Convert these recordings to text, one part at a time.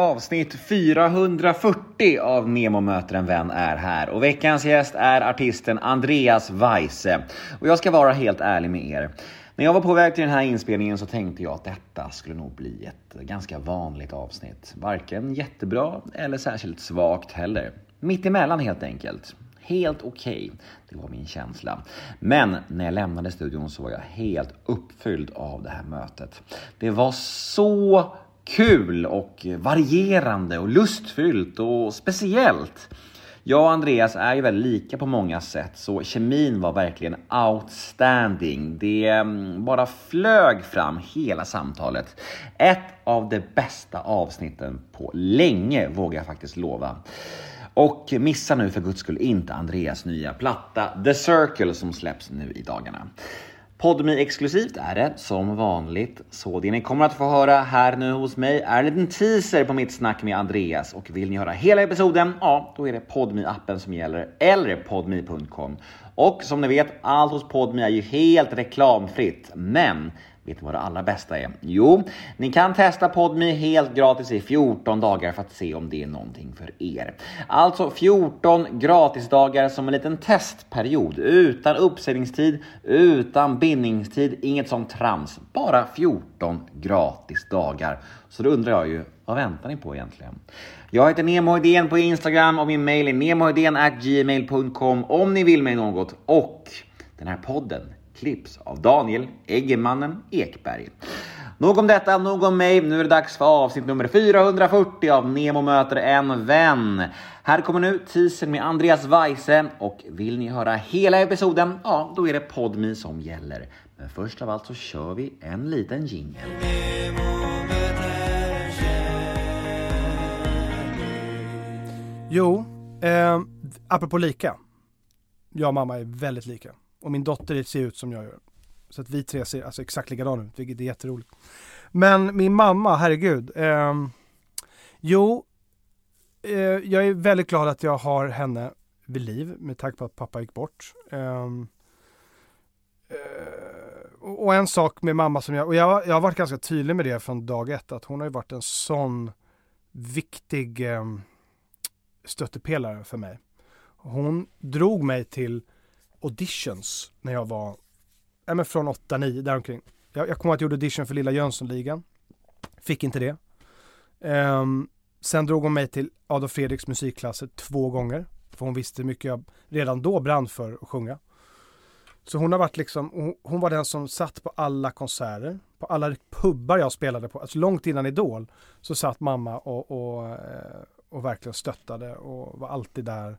Avsnitt 440 av Nemo möter en vän är här och veckans gäst är artisten Andreas Weise. Och jag ska vara helt ärlig med er. När jag var på väg till den här inspelningen så tänkte jag att detta skulle nog bli ett ganska vanligt avsnitt. Varken jättebra eller särskilt svagt heller. Mitt emellan helt enkelt. Helt okej, okay. det var min känsla. Men när jag lämnade studion så var jag helt uppfylld av det här mötet. Det var så kul och varierande och lustfyllt och speciellt. Jag och Andreas är ju väldigt lika på många sätt, så kemin var verkligen outstanding. Det mm, bara flög fram hela samtalet. Ett av de bästa avsnitten på länge, vågar jag faktiskt lova. Och missa nu för guds skull inte Andreas nya platta The Circle som släpps nu i dagarna. Podmi exklusivt är det som vanligt, så det ni kommer att få höra här nu hos mig är en liten teaser på mitt snack med Andreas. Och vill ni höra hela episoden, ja, då är det podmi appen som gäller eller podmi.com. Och som ni vet, allt hos Podmi är ju helt reklamfritt, men Vet ni vad det allra bästa är? Jo, ni kan testa PodMe helt gratis i 14 dagar för att se om det är någonting för er. Alltså 14 gratisdagar som en liten testperiod utan uppsägningstid, utan bindningstid, inget sånt trams. Bara 14 gratisdagar. Så då undrar jag ju, vad väntar ni på egentligen? Jag heter Nemohedén på Instagram och min mail är nemohedén@gmail.com om ni vill mig något och den här podden klipps av Daniel Eggemannen Ekberg. Nog om detta, nog om mig. Nu är det dags för avsnitt nummer 440 av Nemo möter en vän. Här kommer nu teasern med Andreas Weise och vill ni höra hela episoden, ja, då är det Podmi som gäller. Men först av allt så kör vi en liten jingel. Jo, eh, apropå lika. Jag och mamma är väldigt lika. Och min dotter ser ut som jag gör. Så att vi tre ser alltså exakt likadana ut, vilket är jätteroligt. Men min mamma, herregud. Eh, jo, eh, jag är väldigt glad att jag har henne vid liv med tanke på att pappa gick bort. Ehm, eh, och en sak med mamma som jag, och jag, jag har varit ganska tydlig med det från dag ett, att hon har ju varit en sån viktig eh, stöttepelare för mig. Hon drog mig till auditions när jag var, ja men från 8-9 däromkring. Jag, jag kommer att jag gjorde audition för Lilla Jönssonligan. Fick inte det. Um, sen drog hon mig till Adolf Fredriks musikklasser två gånger. För hon visste hur mycket jag redan då brann för att sjunga. Så hon har varit liksom, hon, hon var den som satt på alla konserter, på alla pubbar jag spelade på, alltså långt innan Idol, så satt mamma och, och, eh, och verkligen stöttade och var alltid där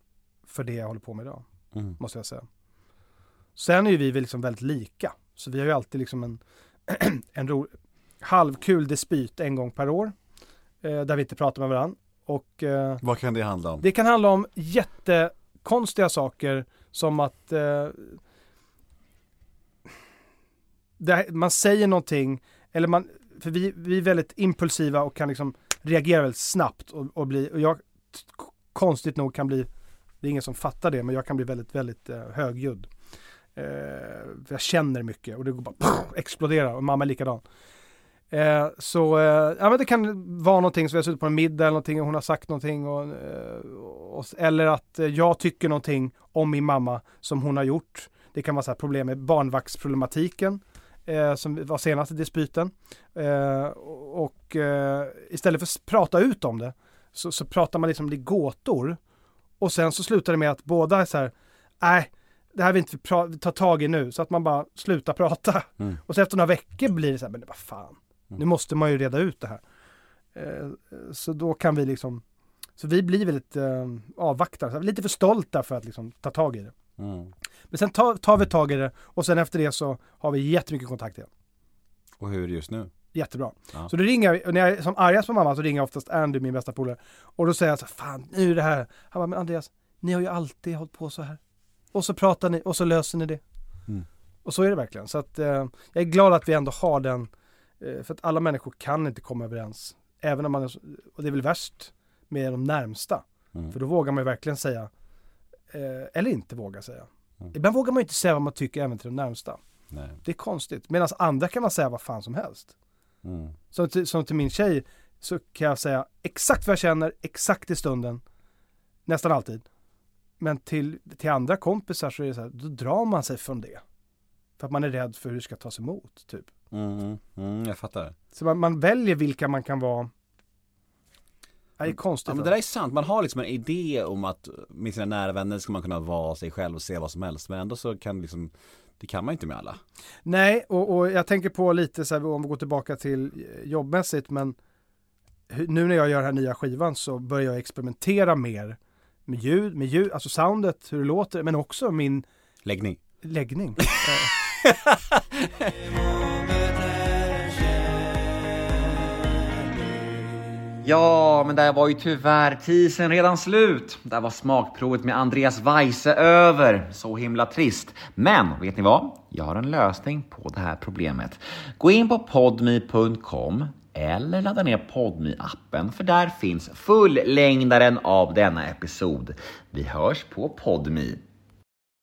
för det jag håller på med idag. Mm. Måste jag säga. Sen är ju vi liksom väldigt lika. Så vi har ju alltid liksom en, en ro, halvkul dispyt en gång per år. Eh, där vi inte pratar med varandra. Och, eh, Vad kan det handla om? Det kan handla om jättekonstiga saker som att eh, det, man säger någonting eller man för vi, vi är väldigt impulsiva och kan liksom reagera väldigt snabbt och, och bli, och jag konstigt nog kan bli, det är ingen som fattar det, men jag kan bli väldigt, väldigt eh, högljudd. Eh, jag känner mycket och det går bara pff, exploderar och mamma är likadan. Eh, så eh, ja, men det kan vara någonting som vi har suttit på en middag eller någonting och hon har sagt någonting och, eh, och eller att eh, jag tycker någonting om min mamma som hon har gjort. Det kan vara så här problem med barnvaktsproblematiken eh, som var senaste dispyten. Eh, och eh, istället för att prata ut om det så, så pratar man liksom i gåtor. Och sen så slutar det med att båda är så här, nej, det här vill inte vi ta tag i nu. Så att man bara slutar prata. Mm. Och så efter några veckor blir det så här, men vad fan, mm. nu måste man ju reda ut det här. Eh, så då kan vi liksom, så vi blir väldigt eh, avvaktande, lite för stolta för att liksom ta tag i det. Mm. Men sen tar, tar vi tag i det och sen efter det så har vi jättemycket kontakt igen. Och hur just nu? Jättebra. Ja. Så då ringer jag, när jag är som argast på mamma så ringer jag oftast Andy, min bästa polare. Och då säger jag så fan nu är det här. Han bara, men Andreas, ni har ju alltid hållit på så här. Och så pratar ni och så löser ni det. Mm. Och så är det verkligen. Så att eh, jag är glad att vi ändå har den. Eh, för att alla människor kan inte komma överens. Även om man är, och det är väl värst med de närmsta. Mm. För då vågar man ju verkligen säga. Eh, eller inte våga säga. Mm. Ibland vågar man ju inte säga vad man tycker även till de närmsta. Nej. Det är konstigt. Medan andra kan man säga vad fan som helst. Mm. Som, till, som till min tjej så kan jag säga exakt vad jag känner, exakt i stunden. Nästan alltid. Men till, till andra kompisar så är det så här, då drar man sig från det. För att man är rädd för hur det ska tas emot, typ. Mm, mm, jag fattar. Så man, man, väljer vilka man kan vara det är konstigt. Ja, men det där är sant. Man har liksom en idé om att med sina nära vänner ska man kunna vara sig själv och se vad som helst. Men ändå så kan liksom det kan man inte med alla. Nej, och, och jag tänker på lite så här, om vi går tillbaka till jobbmässigt, men nu när jag gör den här nya skivan så börjar jag experimentera mer med ljud, med ljud, alltså soundet, hur det låter, men också min läggning. Läggning. Ja, men där var ju tyvärr tisen redan slut. Där var smakprovet med Andreas Weise över. Så himla trist. Men vet ni vad? Jag har en lösning på det här problemet. Gå in på podme.com eller ladda ner podme appen för där finns fullängdaren av denna episod. Vi hörs på podme.